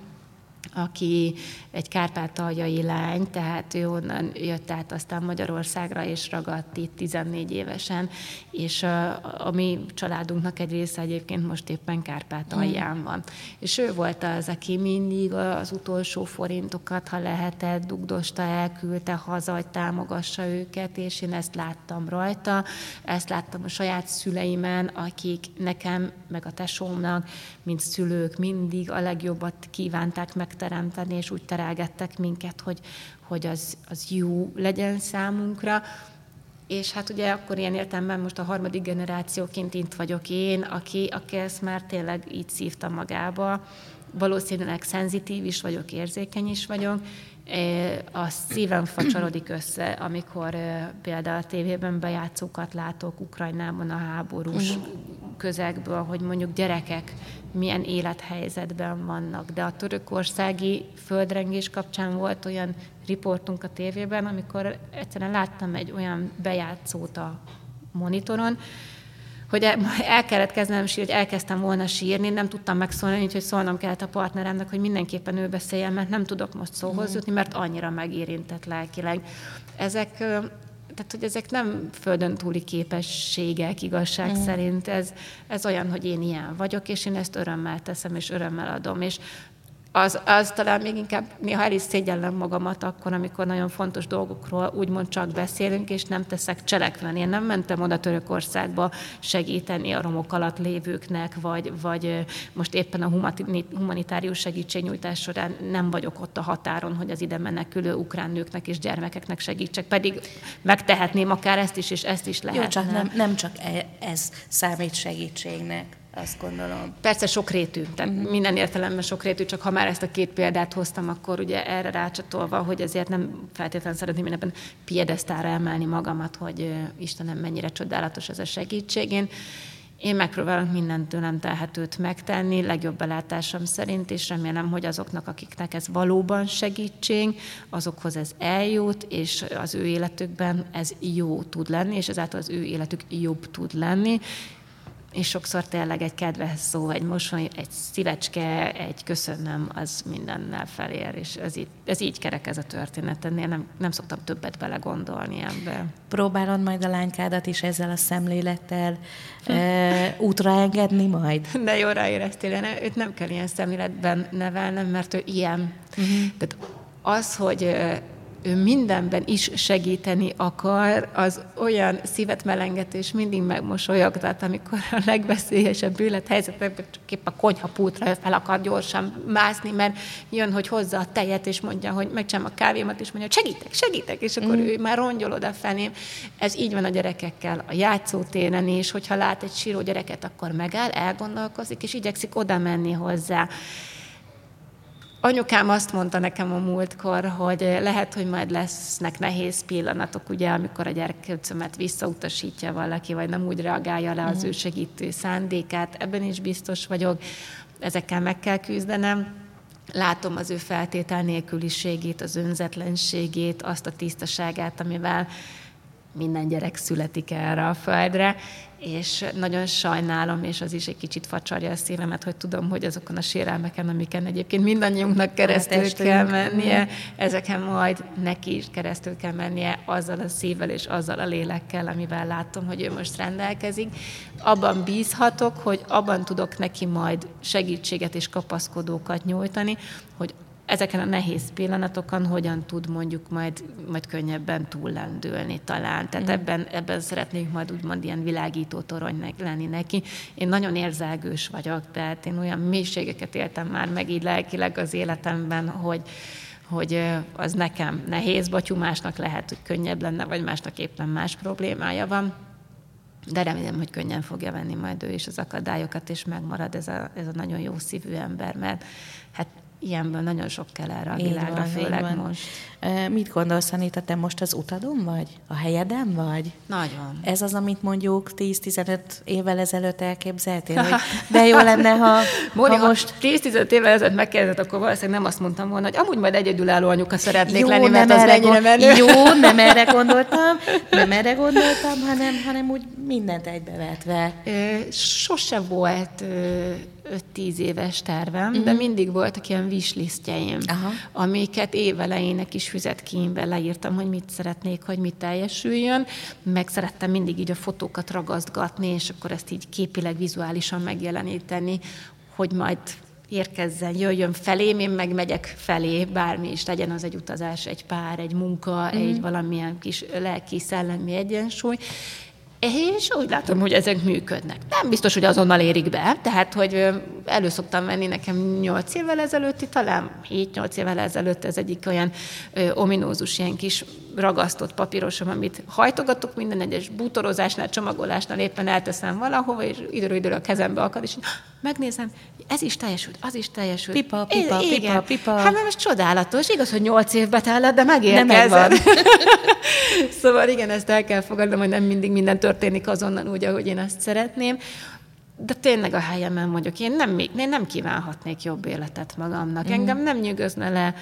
aki egy kárpátaljai lány, tehát ő onnan jött át aztán Magyarországra, és ragadt itt 14 évesen, és a, a mi családunknak egy része egyébként most éppen Kárpátalján van. És ő volt az, aki mindig az utolsó forintokat, ha lehetett, dugdosta, elküldte haza, hogy támogassa őket, és én ezt láttam rajta, ezt láttam a saját szüleimen, akik nekem, meg a tesómnak, mint szülők mindig a legjobbat kívánták megteremteni, és úgy terelgettek minket, hogy, hogy az, az jó legyen számunkra. És hát ugye akkor ilyen értelemben most a harmadik generációként itt vagyok én, aki, aki ezt már tényleg így szívta magába. Valószínűleg szenzitív is vagyok, érzékeny is vagyok, a szívem facsarodik össze, amikor például a tévében bejátszókat látok Ukrajnában a háborús mhm. közegből, hogy mondjuk gyerekek milyen élethelyzetben vannak. De a törökországi földrengés kapcsán volt olyan riportunk a tévében, amikor egyszerűen láttam egy olyan bejátszót a monitoron, hogy el kellett kezdenem sírni, hogy elkezdtem volna sírni, nem tudtam megszólni, úgyhogy szólnom kellett a partneremnek, hogy mindenképpen ő beszéljen, mert nem tudok most szóhoz mhm. jutni, mert annyira megérintett lelkileg. Ezek tehát, hogy ezek nem földön túli képességek igazság mm. szerint, ez, ez olyan, hogy én ilyen vagyok, és én ezt örömmel teszem, és örömmel adom, és az, az talán még inkább néha el is szégyellem magamat akkor, amikor nagyon fontos dolgokról úgymond csak beszélünk, és nem teszek cselekveni. Én nem mentem oda Törökországba segíteni a romok alatt lévőknek, vagy, vagy most éppen a humanitárius segítségnyújtás során nem vagyok ott a határon, hogy az ide menekülő ukrán nőknek és gyermekeknek segítsek. Pedig megtehetném akár ezt is, és ezt is lehet. Jó, csak nem, nem csak e, ez számít segítségnek azt gondolom. Persze sokrétű, tehát uh-huh. minden értelemben sokrétű, csak ha már ezt a két példát hoztam, akkor ugye erre rácsatolva, hogy ezért nem feltétlenül szeretném ebben piedesztára emelni magamat, hogy Istenem mennyire csodálatos ez a segítség. Én, én megpróbálok mindent tőlem telhetőt megtenni, legjobb belátásom szerint, és remélem, hogy azoknak, akiknek ez valóban segítség, azokhoz ez eljut, és az ő életükben ez jó tud lenni, és ezáltal az ő életük jobb tud lenni, és sokszor tényleg egy kedves szó, egy mosoly, egy szívecske, egy köszönöm, az mindennel felér, és ez így, ez így kerek ez a történet. Ennél nem, nem szoktam többet belegondolni ebbe. Próbálod majd a lánykádat is ezzel a szemlélettel e, útra engedni majd? De jó ráéreztél, őt nem kell ilyen szemléletben nevelnem, mert ő ilyen. Uh-huh. Tehát az, hogy ő mindenben is segíteni akar, az olyan szívet melengető és mindig megmosolyogtat, amikor a legveszélyesebb élethelyzetekben csak épp a konyhapultra fel akar gyorsan mászni, mert jön, hogy hozza a tejet, és mondja, hogy megcsinálom a kávémat, és mondja, hogy segítek, segítek, és akkor mm. ő már rongyol oda felém. Ez így van a gyerekekkel a játszótéren is, hogyha lát egy síró gyereket, akkor megáll, elgondolkozik, és igyekszik oda menni hozzá. Anyukám azt mondta nekem a múltkor, hogy lehet, hogy majd lesznek nehéz pillanatok, ugye, amikor a gyerkőcömet visszautasítja valaki, vagy nem úgy reagálja le az uh-huh. ő segítő szándékát. Ebben is biztos vagyok, ezekkel meg kell küzdenem. Látom az ő feltétel nélküliségét, az önzetlenségét, azt a tisztaságát, amivel minden gyerek születik erre a földre, és nagyon sajnálom, és az is egy kicsit facsarja a szívemet, hogy tudom, hogy azokon a sérelmeken, amiken egyébként mindannyiunknak keresztül hát kell mennie, ezeken majd neki is keresztül kell mennie azzal a szívvel és azzal a lélekkel, amivel látom, hogy ő most rendelkezik. Abban bízhatok, hogy abban tudok neki majd segítséget és kapaszkodókat nyújtani, hogy ezeken a nehéz pillanatokon hogyan tud mondjuk majd, majd könnyebben túllendülni talán. Tehát mm. ebben, ebben szeretnék majd úgymond ilyen világító torony lenni neki. Én nagyon érzelgős vagyok, tehát én olyan mélységeket éltem már meg így lelkileg az életemben, hogy, hogy az nekem nehéz, Batyú másnak lehet, hogy könnyebb lenne, vagy másnak éppen más problémája van. De remélem, hogy könnyen fogja venni majd ő is az akadályokat, és megmarad ez a, ez a nagyon jó szívű ember, mert hát ilyenből nagyon sok kell erre a világra, van, főleg most. Mit gondolsz, Anita, te most az utadon vagy? A helyeden vagy? Nagyon. Ez az, amit mondjuk 10-15 évvel ezelőtt elképzeltél, hogy de jó lenne, ha, Móni, ha most... 10-15 évvel ezelőtt megkérdezett, akkor valószínűleg nem azt mondtam volna, hogy amúgy majd egyedülálló anyuka szeretnék jó, lenni, mert az mennyire menő. Jó, nem erre gondoltam, nem erre gondoltam, hanem, hanem úgy mindent egybevetve. Sose volt 5-10 éves tervem, uh-huh. de mindig voltak ilyen wishlistjeim, Aha. amiket évelejének is füzetkímbe leírtam, hogy mit szeretnék, hogy mit teljesüljön, meg szerettem mindig így a fotókat ragasztgatni, és akkor ezt így képileg, vizuálisan megjeleníteni, hogy majd érkezzen, jöjjön felém, én meg megyek felé, bármi is legyen az egy utazás, egy pár, egy munka, mm. egy valamilyen kis lelki, szellemi egyensúly, és úgy látom, hogy ezek működnek. Nem biztos, hogy azonnal érik be, tehát, hogy elő szoktam venni nekem 8 évvel ezelőtti, talán 7-8 évvel ezelőtt ez egyik olyan ö, ominózus ilyen kis ragasztott papírosom, amit hajtogatok minden egyes bútorozásnál, csomagolásnál éppen elteszem valahova, és időről időről a kezembe akad, és megnézem, ez is teljesült, az is teljesült. Pipa, pipa, é, pipa, pipa. Hát mert most csodálatos, igaz, hogy 8 évbe tellett, de megérkezett. szóval igen, ezt el kell fogadnom, hogy nem mindig minden történik azonnal úgy, ahogy én ezt szeretném de tényleg a helyemen vagyok. Én nem, én nem kívánhatnék jobb életet magamnak. Mm. Engem nem nyűgözne le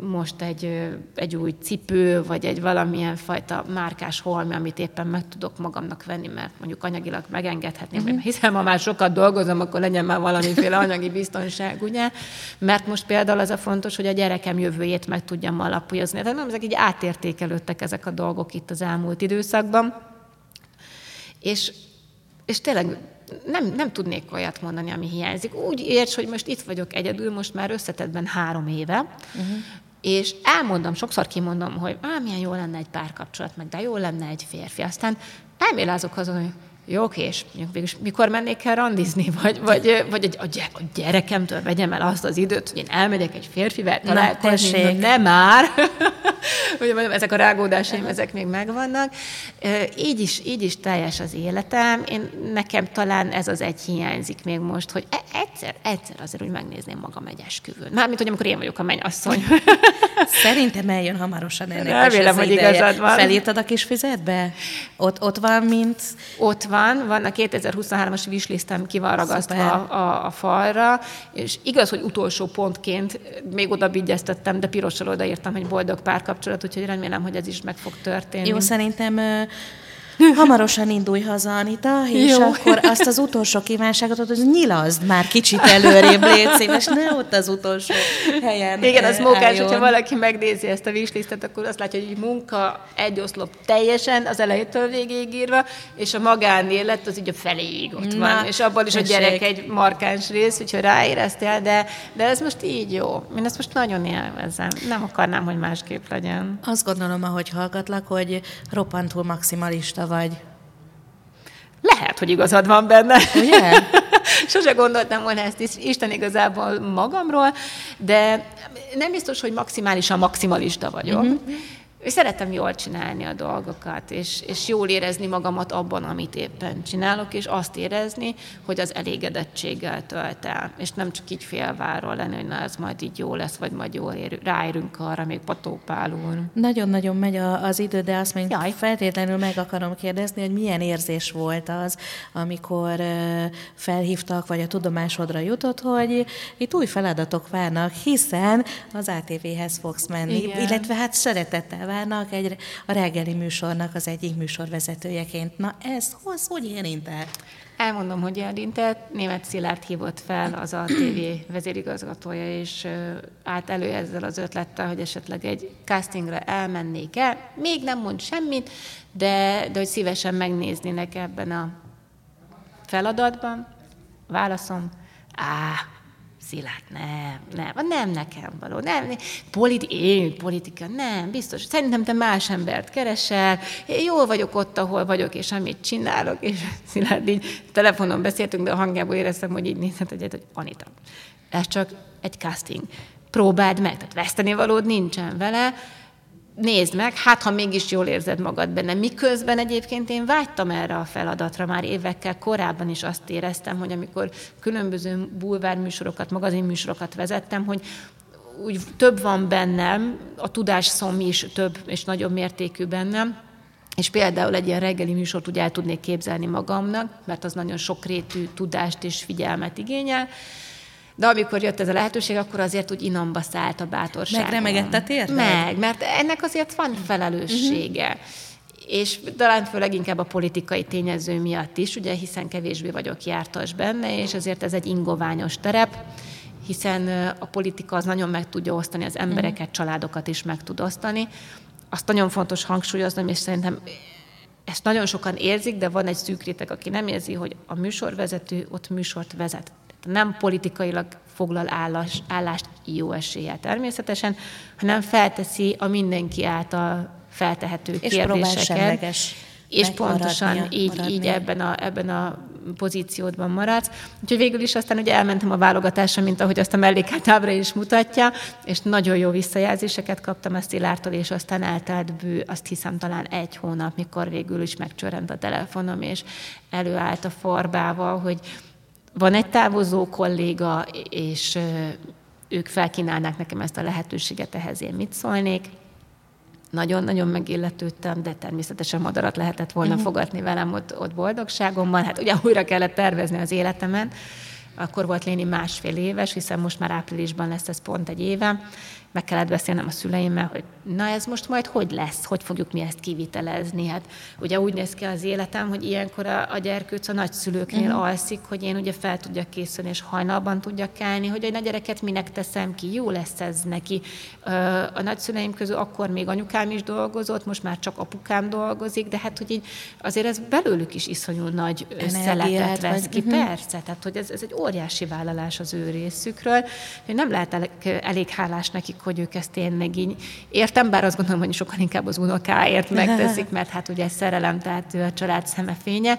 most egy, egy új cipő, vagy egy valamilyen fajta márkás holmi, amit éppen meg tudok magamnak venni, mert mondjuk anyagilag megengedhetném. Mm. Hiszen ha már sokat dolgozom, akkor legyen már valamiféle anyagi biztonság, ugye? Mert most például az a fontos, hogy a gyerekem jövőjét meg tudjam alapozni. Tehát nem, ezek így átértékelődtek ezek a dolgok itt az elmúlt időszakban. És, és tényleg nem, nem tudnék olyat mondani, ami hiányzik. Úgy érts, hogy most itt vagyok egyedül, most már összetettben három éve, uh-huh. és elmondom, sokszor kimondom, hogy ah, milyen jó lenne egy párkapcsolat, meg de jó lenne egy férfi. Aztán elmélázok azon, hogy jó, és mégis mikor mennék el randizni, vagy, vagy, vagy a, a gyerekemtől vegyem el azt az időt, hogy én elmegyek egy férfivel találkozni, Na, nem már. Ugye mondjam, ezek a rágódásaim, ezek még megvannak. Így is, így is teljes az életem. Én, nekem talán ez az egy hiányzik még most, hogy e, egyszer, egyszer azért úgy megnézném magam egy esküvőn. Mármint, hogy amikor én vagyok a mennyasszony. Szerintem eljön hamarosan ennek Remélem, hogy igazad van. Felírtad a kis füzetbe? Ott, ott van, mint... Ott van, van a 2023-as wishlistem ki van ragasztva a, a, a falra, és igaz, hogy utolsó pontként még oda vigyeztettem, de pirossal odaírtam, hogy boldog párkapcsolat, úgyhogy remélem, hogy ez is meg fog történni. Jó, szerintem hamarosan indulj haza, Anita, és Jó. akkor azt az utolsó kívánságot, hogy nyilazd már kicsit előrébb, légy szíves, ne ott az utolsó helyen Igen, az mókás, hogyha valaki megnézi ezt a wishlistet, akkor azt látja, hogy munka egy oszlop teljesen az elejétől végéig írva, és a magánélet az így a feléig ott Na, van, és abból is a gyerek egy markáns rész, úgyhogy ráéreztél, de, de ez most így jó. Én ezt most nagyon élvezem. Nem akarnám, hogy másképp legyen. Azt gondolom, ahogy hallgatlak, hogy roppantul maximalista vagy. Lehet, hogy igazad van benne. Ugye? Sose gondoltam volna ezt is, Isten igazából magamról, de nem biztos, hogy maximálisan maximalista vagyok. Uh-huh és szeretem jól csinálni a dolgokat, és, és jól érezni magamat abban, amit éppen csinálok, és azt érezni, hogy az elégedettséggel tölt el, és nem csak így félváról lenni, hogy na ez majd így jó lesz, vagy majd jól ér, ráérünk arra, még patópálul. Nagyon-nagyon megy a, az idő, de azt még Jaj. feltétlenül meg akarom kérdezni, hogy milyen érzés volt az, amikor felhívtak, vagy a tudomásodra jutott, hogy itt új feladatok várnak, hiszen az ATV-hez fogsz menni, Igen. illetve hát szeretettel várnak egy, a reggeli műsornak az egyik műsorvezetőjeként. Na ez hoz, hogy érintett? Elmondom, hogy érintett. Német Szilárd hívott fel az ATV vezérigazgatója, és állt elő ezzel az ötlettel, hogy esetleg egy castingra elmennék el. Még nem mond semmit, de, de hogy szívesen megnéznének ebben a feladatban. Válaszom, á, Szilárd, nem, nem, nem nekem való, nem, politi- én politika, nem, biztos. Szerintem te más embert keresel, én jól vagyok ott, ahol vagyok, és amit csinálok, és Szilárd így telefonon beszéltünk, de a hangjából éreztem, hogy így nézhet egyet, hogy Anita, ez csak egy casting. Próbáld meg, tehát veszteni valód nincsen vele, nézd meg, hát ha mégis jól érzed magad benne. Miközben egyébként én vágytam erre a feladatra, már évekkel korábban is azt éreztem, hogy amikor különböző bulvárműsorokat, magazinműsorokat vezettem, hogy úgy több van bennem, a tudásszom is több és nagyobb mértékű bennem, és például egy ilyen reggeli műsort úgy el tudnék képzelni magamnak, mert az nagyon sokrétű tudást és figyelmet igényel, de amikor jött ez a lehetőség, akkor azért úgy inamba szállt a bátorság. Megremegett a Meg, mert ennek azért van felelőssége. Uh-huh. És talán főleg inkább a politikai tényező miatt is, ugye, hiszen kevésbé vagyok jártas benne, és azért ez egy ingoványos terep, hiszen a politika az nagyon meg tudja osztani az embereket, családokat is meg tud osztani. Azt nagyon fontos hangsúlyoznom, és szerintem ezt nagyon sokan érzik, de van egy szűk réteg, aki nem érzi, hogy a műsorvezető ott műsort vezet. Nem politikailag foglal állás, állást jó eséllyel természetesen, hanem felteszi a mindenki által feltehető és kérdéseket. És pontosan így, maradni. így ebben a, ebben a pozíciódban maradsz. Úgyhogy végül is aztán ugye elmentem a válogatásra, mint ahogy azt a mellékátábra is mutatja, és nagyon jó visszajelzéseket kaptam a Szilártól, és aztán eltelt bő, azt hiszem talán egy hónap, mikor végül is megcsörrent a telefonom, és előállt a farbával, hogy van egy távozó kolléga, és ők felkínálnák nekem ezt a lehetőséget, ehhez én mit szólnék. Nagyon-nagyon megilletődtem, de természetesen madarat lehetett volna uh-huh. fogadni velem ott, ott boldogságomban. Hát ugye újra kellett tervezni az életemen. Akkor volt Léni másfél éves, hiszen most már áprilisban lesz ez pont egy éve meg kellett beszélnem a szüleimmel, hogy na ez most majd hogy lesz, hogy fogjuk mi ezt kivitelezni. Hát ugye úgy néz ki az életem, hogy ilyenkor a, a gyerkőc a nagyszülőknél uh-huh. alszik, hogy én ugye fel tudjak készülni, és hajnalban tudjak kelni, hogy a gyereket minek teszem ki, jó lesz ez neki. A nagyszüleim közül akkor még anyukám is dolgozott, most már csak apukám dolgozik, de hát hogy így azért ez belőlük is iszonyú nagy szeletet vesz vagy, ki. Uh-huh. Persze, tehát hogy ez, ez egy óriási vállalás az ő részükről, hogy nem lehet elég, elég hálás nekik, hogy ők ezt tényleg így értem, bár azt gondolom, hogy sokkal inkább az unokáért megteszik, mert hát ugye szerelem, tehát ő a család szemefénye.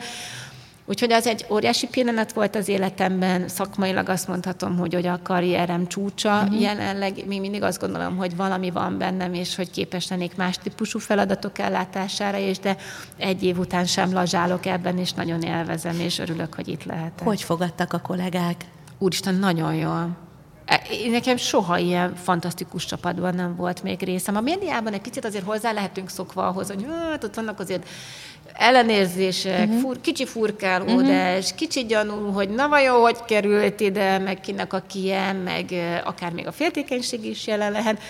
Úgyhogy az egy óriási pillanat volt az életemben, szakmailag azt mondhatom, hogy, hogy a karrierem csúcsa. Uh-huh. Jelenleg még mindig azt gondolom, hogy valami van bennem, és hogy képes lennék más típusú feladatok ellátására, és de egy év után sem lazsálok ebben, és nagyon élvezem, és örülök, hogy itt lehetek. Hogy fogadtak a kollégák? Úristen, nagyon jól. Nekem soha ilyen fantasztikus csapatban nem volt még részem. A médiában egy picit azért hozzá lehetünk szokva ahhoz, hogy hát ott vannak azért ellenérzések, uh-huh. fur, kicsi furkálódás, uh-huh. kicsi gyanú, hogy na vajon, hogy került ide, meg kinek a kiem, meg akár még a féltékenység is jelen lehet.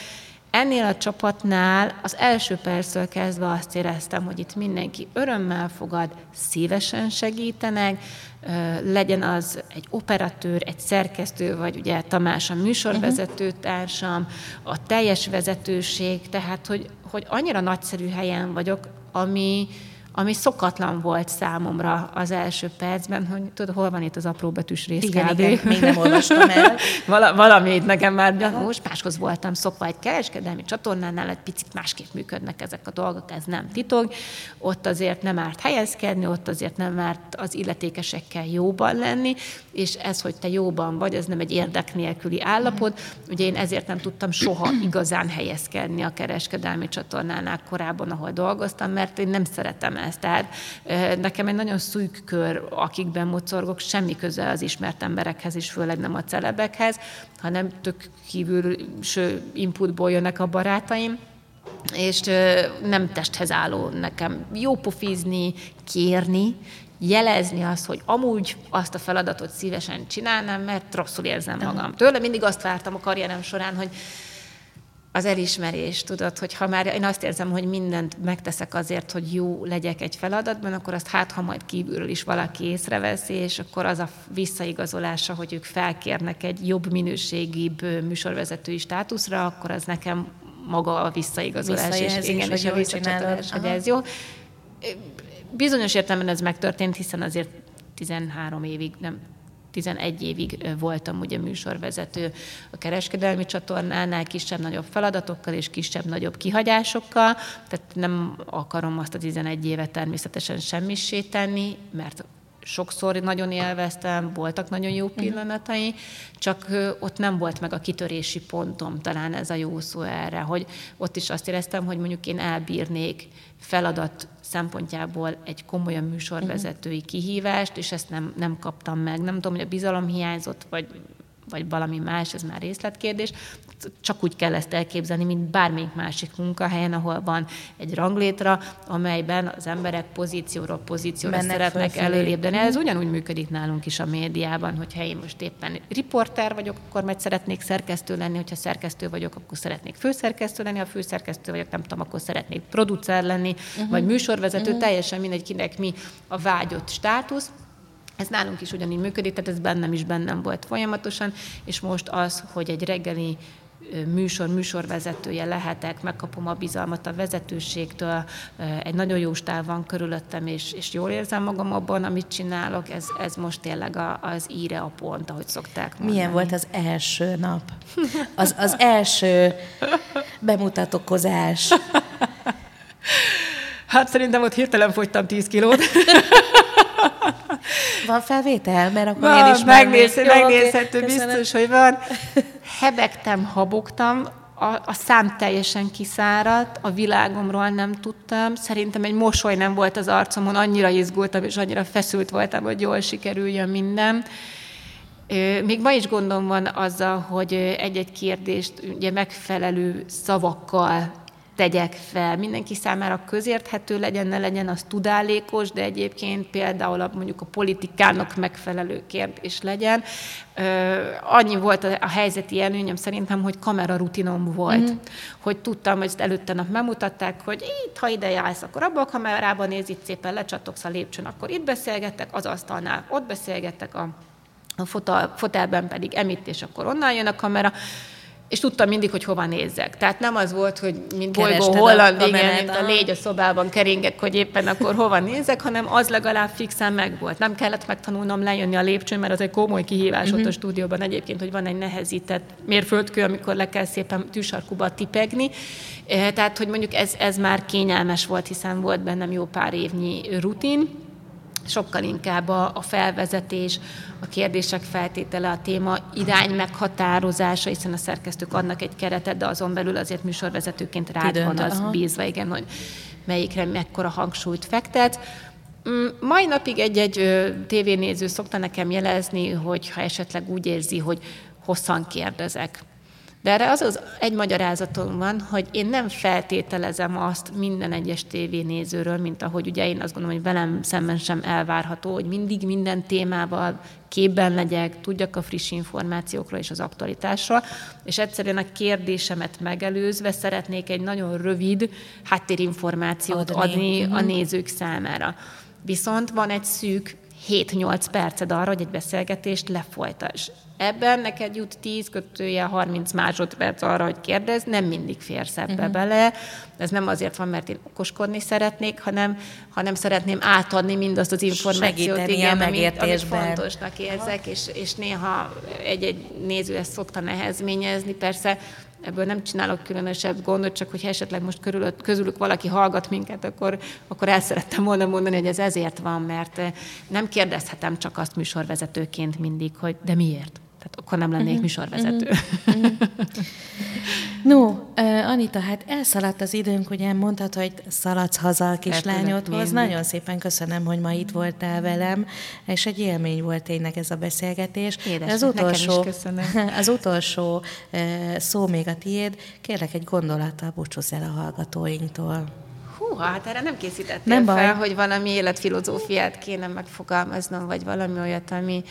Ennél a csapatnál az első perctől kezdve azt éreztem, hogy itt mindenki örömmel fogad, szívesen segítenek, legyen az egy operatőr, egy szerkesztő, vagy ugye Tamás a műsorvezető társam, a teljes vezetőség, tehát hogy, hogy annyira nagyszerű helyen vagyok, ami, ami szokatlan volt számomra az első percben, hogy tudod, hol van itt az apró betűs rész igen, igen, még nem olvastam el. Val- valami itt nekem már most máshoz voltam szokva egy kereskedelmi csatornánál, egy picit másképp működnek ezek a dolgok, ez nem titok. Ott azért nem árt helyezkedni, ott azért nem árt az illetékesekkel jóban lenni, és ez, hogy te jóban vagy, ez nem egy érdek nélküli állapot. Ugye én ezért nem tudtam soha igazán helyezkedni a kereskedelmi csatornánál korábban, ahol dolgoztam, mert én nem szeretem ezt. Tehát nekem egy nagyon szűk kör, akikben mocorgok, semmi köze az ismert emberekhez, és főleg nem a celebekhez, hanem tök kívül inputból jönnek a barátaim, és nem testhez álló nekem jó pofizni, kérni, jelezni azt, hogy amúgy azt a feladatot szívesen csinálnám, mert rosszul érzem magam. Tőle mindig azt vártam a karrierem során, hogy az elismerés, tudod, hogy ha már én azt érzem, hogy mindent megteszek azért, hogy jó legyek egy feladatban, akkor azt hát, ha majd kívülről is valaki észreveszi, és akkor az a visszaigazolása, hogy ők felkérnek egy jobb minőségibb műsorvezetői státuszra, akkor az nekem maga a visszaigazolás, és igen, és a visszacsatolás, hogy ez jó. Bizonyos értelemben ez megtörtént, hiszen azért 13 évig nem 11 évig voltam ugye műsorvezető a kereskedelmi csatornánál, kisebb-nagyobb feladatokkal és kisebb-nagyobb kihagyásokkal, tehát nem akarom azt a 11 évet természetesen semmissé tenni, mert sokszor nagyon élveztem, voltak nagyon jó mhm. pillanatai, csak ott nem volt meg a kitörési pontom, talán ez a jó szó erre, hogy ott is azt éreztem, hogy mondjuk én elbírnék feladat szempontjából egy komolyan műsorvezetői kihívást, és ezt nem, nem kaptam meg. Nem tudom, hogy a bizalom hiányzott, vagy vagy valami más, ez már részletkérdés. Csak úgy kell ezt elképzelni, mint bármelyik másik munkahelyen, ahol van egy ranglétra, amelyben az emberek pozícióról pozícióra Mennek szeretnek előlépni. Ez ugyanúgy működik nálunk is a médiában, hogyha én most éppen riporter vagyok, akkor majd szeretnék szerkesztő lenni, hogyha szerkesztő vagyok, akkor szeretnék főszerkesztő lenni, ha főszerkesztő vagyok, nem tudom, akkor szeretnék producer lenni, uh-huh. vagy műsorvezető, uh-huh. teljesen mindegy, kinek mi a vágyott státusz Ez nálunk is ugyanígy működik, tehát ez bennem is bennem volt folyamatosan, és most az, hogy egy reggeli műsor, műsorvezetője lehetek, megkapom a bizalmat a vezetőségtől, egy nagyon jó stáv van körülöttem, és, és jól érzem magam abban, amit csinálok, ez, ez most tényleg a, az íre a pont, ahogy szokták mondani. Milyen volt az első nap? Az, az első bemutatókozás. Hát szerintem ott hirtelen fogytam 10 kilót. Van felvétel? Mert akkor van, én is megnéz, megnézhető, okay, biztos, hogy van. Hebegtem, habogtam, a, a szám teljesen kiszáradt, a világomról nem tudtam, szerintem egy mosoly nem volt az arcomon, annyira izgultam, és annyira feszült voltam, hogy jól sikerüljön minden. Még ma is gondom van azzal, hogy egy-egy kérdést ugye megfelelő szavakkal tegyek fel, mindenki számára közérthető legyen, ne legyen az tudálékos, de egyébként például a, mondjuk a politikának megfelelő kérdés legyen. annyi volt a, a helyzeti előnyöm szerintem, hogy kamera rutinom volt, mm-hmm. hogy tudtam, hogy ezt előtte nap megmutatták, hogy itt, ha ide jársz, akkor abban a kamerában néz, itt szépen lecsatogsz a lépcsőn, akkor itt beszélgettek, az asztalnál ott beszélgettek, a, a fotelben pedig emitt, és akkor onnan jön a kamera és tudtam mindig, hogy hova nézzek. Tehát nem az volt, hogy mint bolygó holland, igen, mint a légy a szobában keringek, hogy éppen akkor hova nézek, hanem az legalább fixen meg volt. Nem kellett megtanulnom lejönni a lépcsőn, mert az egy komoly kihívás uh-huh. ott a mhm. stúdióban egyébként, hogy van egy nehezített mérföldkő, amikor le kell szépen tűsarkuba tipegni. Eh, tehát, hogy mondjuk ez, ez már kényelmes volt, hiszen volt bennem jó pár évnyi rutin, sokkal inkább a, a felvezetés, a kérdések feltétele, a téma irány meghatározása, hiszen a szerkesztők adnak egy keretet, de azon belül azért műsorvezetőként rád van az aha. bízva, igen, hogy melyikre mekkora hangsúlyt fektet. Mm, mai napig egy-egy tévénéző szokta nekem jelezni, hogy ha esetleg úgy érzi, hogy hosszan kérdezek de erre az az egy magyarázatom van, hogy én nem feltételezem azt minden egyes tévénézőről, mint ahogy ugye én azt gondolom, hogy velem szemben sem elvárható, hogy mindig minden témával képben legyek, tudjak a friss információkról és az aktualitásról, és egyszerűen a kérdésemet megelőzve szeretnék egy nagyon rövid háttérinformációt adni, adni a mhm. nézők számára. Viszont van egy szűk 7-8 perced arra, hogy egy beszélgetést lefolytass. Ebben neked jut 10 kötője 30 másodperc arra, hogy kérdez, nem mindig férsz ebbe uh-huh. bele. Ez nem azért van, mert én okoskodni szeretnék, hanem, hanem szeretném átadni mindazt az információt, igen, amit, amit fontosnak érzek, és, és néha egy-egy néző ezt szokta nehezményezni. Persze ebből nem csinálok különösebb gondot, csak hogyha esetleg most körülött, közülük valaki hallgat minket, akkor, akkor el szerettem volna mondani, hogy ez ezért van, mert nem kérdezhetem csak azt műsorvezetőként mindig, hogy de miért? Tehát akkor nem lennék uh-huh. műsorvezető. Uh-huh. no, uh, Anita, hát elszaladt az időnk, ugye mondtad, hogy szaladsz haza a kislányodhoz. Nagyon szépen köszönöm, hogy ma itt voltál velem, és egy élmény volt tényleg ez a beszélgetés. Édes, az utolsó, az utolsó uh, szó még a tiéd. Kérlek egy gondolattal búcsúzz el a hallgatóinktól. Hú, hát erre nem készítettél nem fel, baj. hogy valami életfilozófiát kéne megfogalmaznom, vagy valami olyat, ami,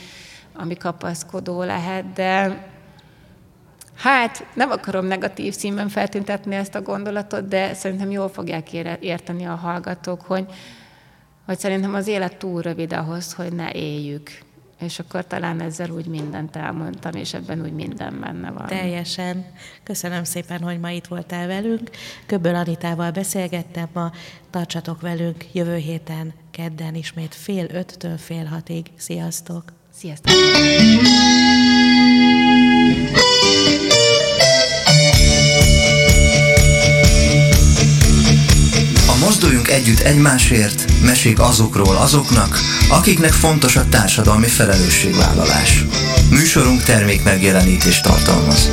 ami kapaszkodó lehet, de hát nem akarom negatív színben feltüntetni ezt a gondolatot, de szerintem jól fogják érteni a hallgatók, hogy, hogy szerintem az élet túl rövid ahhoz, hogy ne éljük. És akkor talán ezzel úgy mindent elmondtam, és ebben úgy minden benne van. Teljesen. Köszönöm szépen, hogy ma itt voltál velünk. Köbből Anitával beszélgettem ma. Tartsatok velünk jövő héten, kedden ismét fél öttől fél hatig. Sziasztok! Sziasztok! A Mozduljunk Együtt Egymásért mesék azokról azoknak, akiknek fontos a társadalmi felelősségvállalás. Műsorunk termék megjelenítést tartalmaz.